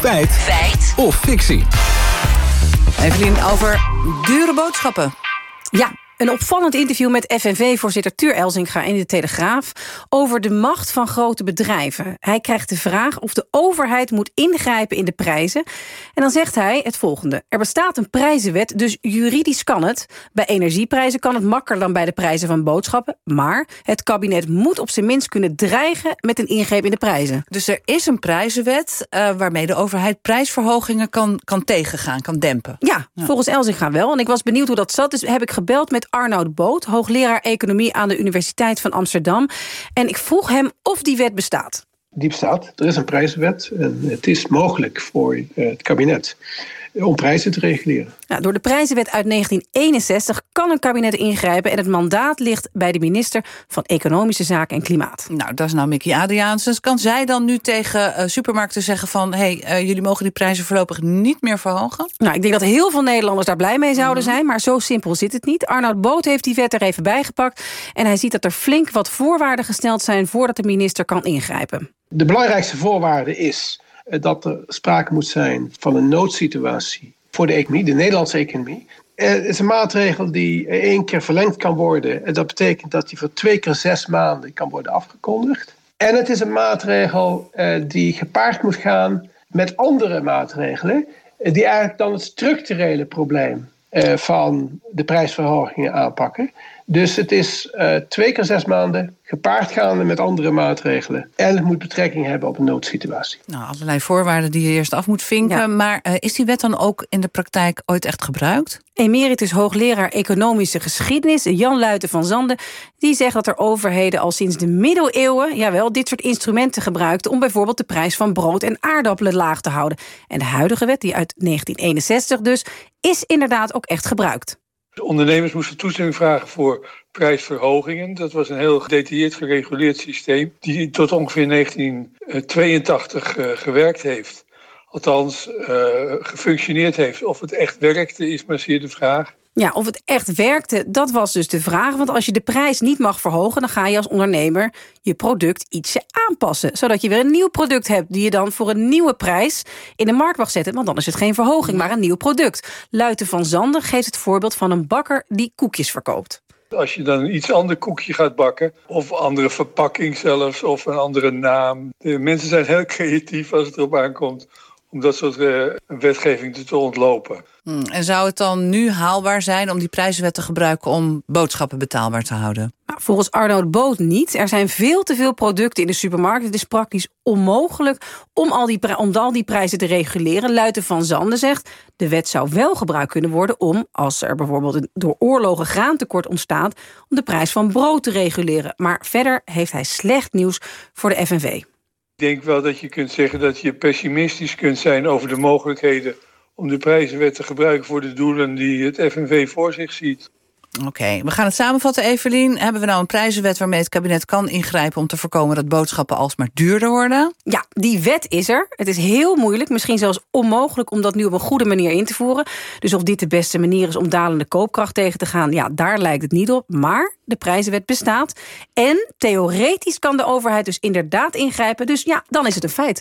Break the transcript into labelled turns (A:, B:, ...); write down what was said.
A: Feit. Feit. Of fictie.
B: Evelien, over dure boodschappen.
C: Ja, een opvallend interview met FNV-voorzitter Tuur Elzinga in de Telegraaf... over de macht van grote bedrijven. Hij krijgt de vraag of de overheid moet ingrijpen in de prijzen. En dan zegt hij het volgende. Er bestaat een prijzenwet, dus juridisch kan het. Bij energieprijzen kan het makkelijker dan bij de prijzen van boodschappen. Maar het kabinet moet op zijn minst kunnen dreigen... met een ingreep in de prijzen.
B: Dus er is een prijzenwet uh, waarmee de overheid prijsverhogingen kan, kan tegengaan, kan dempen.
C: Ja, ja. volgens Elzinga wel. En ik was benieuwd hoe dat zat, dus heb ik gebeld met Arnoud Boot... hoogleraar economie aan de Universiteit van Amsterdam. En ik vroeg hem of die wet bestaat.
D: Die bestaat. Er is een prijzenwet en het is mogelijk voor eh, het kabinet om prijzen te reguleren.
C: Nou, door de prijzenwet uit 1961 kan een kabinet ingrijpen... en het mandaat ligt bij de minister van Economische Zaken en Klimaat.
B: Nou, dat is nou Mickey Adriaansens. Kan zij dan nu tegen uh, supermarkten zeggen van... hé, hey, uh, jullie mogen die prijzen voorlopig niet meer verhogen?
C: Nou, ik denk dat heel veel Nederlanders daar blij mee zouden mm -hmm. zijn... maar zo simpel zit het niet. Arnoud Boot heeft die wet er even bijgepakt... en hij ziet dat er flink wat voorwaarden gesteld zijn... voordat de minister kan ingrijpen.
D: De belangrijkste voorwaarde is dat er sprake moet zijn van een noodsituatie voor de economie, de Nederlandse economie. Het is een maatregel die één keer verlengd kan worden. En dat betekent dat die voor twee keer zes maanden kan worden afgekondigd. En het is een maatregel die gepaard moet gaan met andere maatregelen, die eigenlijk dan het structurele probleem van de prijsverhogingen aanpakken. Dus het is uh, twee keer zes maanden, gepaard gaande met andere maatregelen. En het moet betrekking hebben op een noodsituatie.
B: Nou, allerlei voorwaarden die je eerst af moet vinken. Ja. Maar uh, is die wet dan ook in de praktijk ooit echt gebruikt?
C: Emeritus hoogleraar economische geschiedenis, Jan Luiten van Zanden... die zegt dat er overheden al sinds de middeleeuwen... jawel, dit soort instrumenten gebruikten... om bijvoorbeeld de prijs van brood en aardappelen laag te houden. En de huidige wet, die uit 1961 dus, is inderdaad ook echt gebruikt.
E: De ondernemers moesten toestemming vragen voor prijsverhogingen. Dat was een heel gedetailleerd gereguleerd systeem... die tot ongeveer 1982 uh, gewerkt heeft. Althans, uh, gefunctioneerd heeft. Of het echt werkte, is maar zeer de vraag.
C: Ja, of het echt werkte, dat was dus de vraag. Want als je de prijs niet mag verhogen... dan ga je als ondernemer je product ietsje aanpassen. Zodat je weer een nieuw product hebt... die je dan voor een nieuwe prijs in de markt mag zetten. Want dan is het geen verhoging, maar een nieuw product. Luiten van Zander geeft het voorbeeld van een bakker... die koekjes verkoopt.
E: Als je dan een iets ander koekje gaat bakken... of andere verpakking zelfs, of een andere naam. De mensen zijn heel creatief als het erop aankomt... om dat soort uh, wetgeving te ontlopen.
B: Hmm, en zou het dan nu haalbaar zijn om die prijzenwet te gebruiken... om boodschappen betaalbaar te houden?
C: Nou, volgens Arnoud Boot niet. Er zijn veel te veel producten in de supermarkt. Het is praktisch onmogelijk om al die, om al die prijzen te reguleren. Luiten van Zanden zegt... de wet zou wel gebruikt kunnen worden om... als er bijvoorbeeld een door oorlogen graantekort ontstaat... om de prijs van brood te reguleren. Maar verder heeft hij slecht nieuws voor de FNV.
E: Ik denk wel dat je kunt zeggen dat je pessimistisch kunt zijn... over de mogelijkheden om de prijzenwet te gebruiken voor de doelen die het FNV voor zich ziet.
B: Oké, we gaan het samenvatten, Evelien. Hebben we nou een prijzenwet waarmee het kabinet kan ingrijpen... om te voorkomen dat boodschappen alsmaar duurder worden?
C: Ja, die wet is er. Het is heel moeilijk, misschien zelfs onmogelijk... om dat nu op een goede manier in te voeren. Dus of dit de beste manier is om dalende koopkracht tegen te gaan... ja, daar lijkt het niet op. Maar de prijzenwet bestaat. En theoretisch kan de overheid dus inderdaad ingrijpen. Dus ja, dan is het een feit.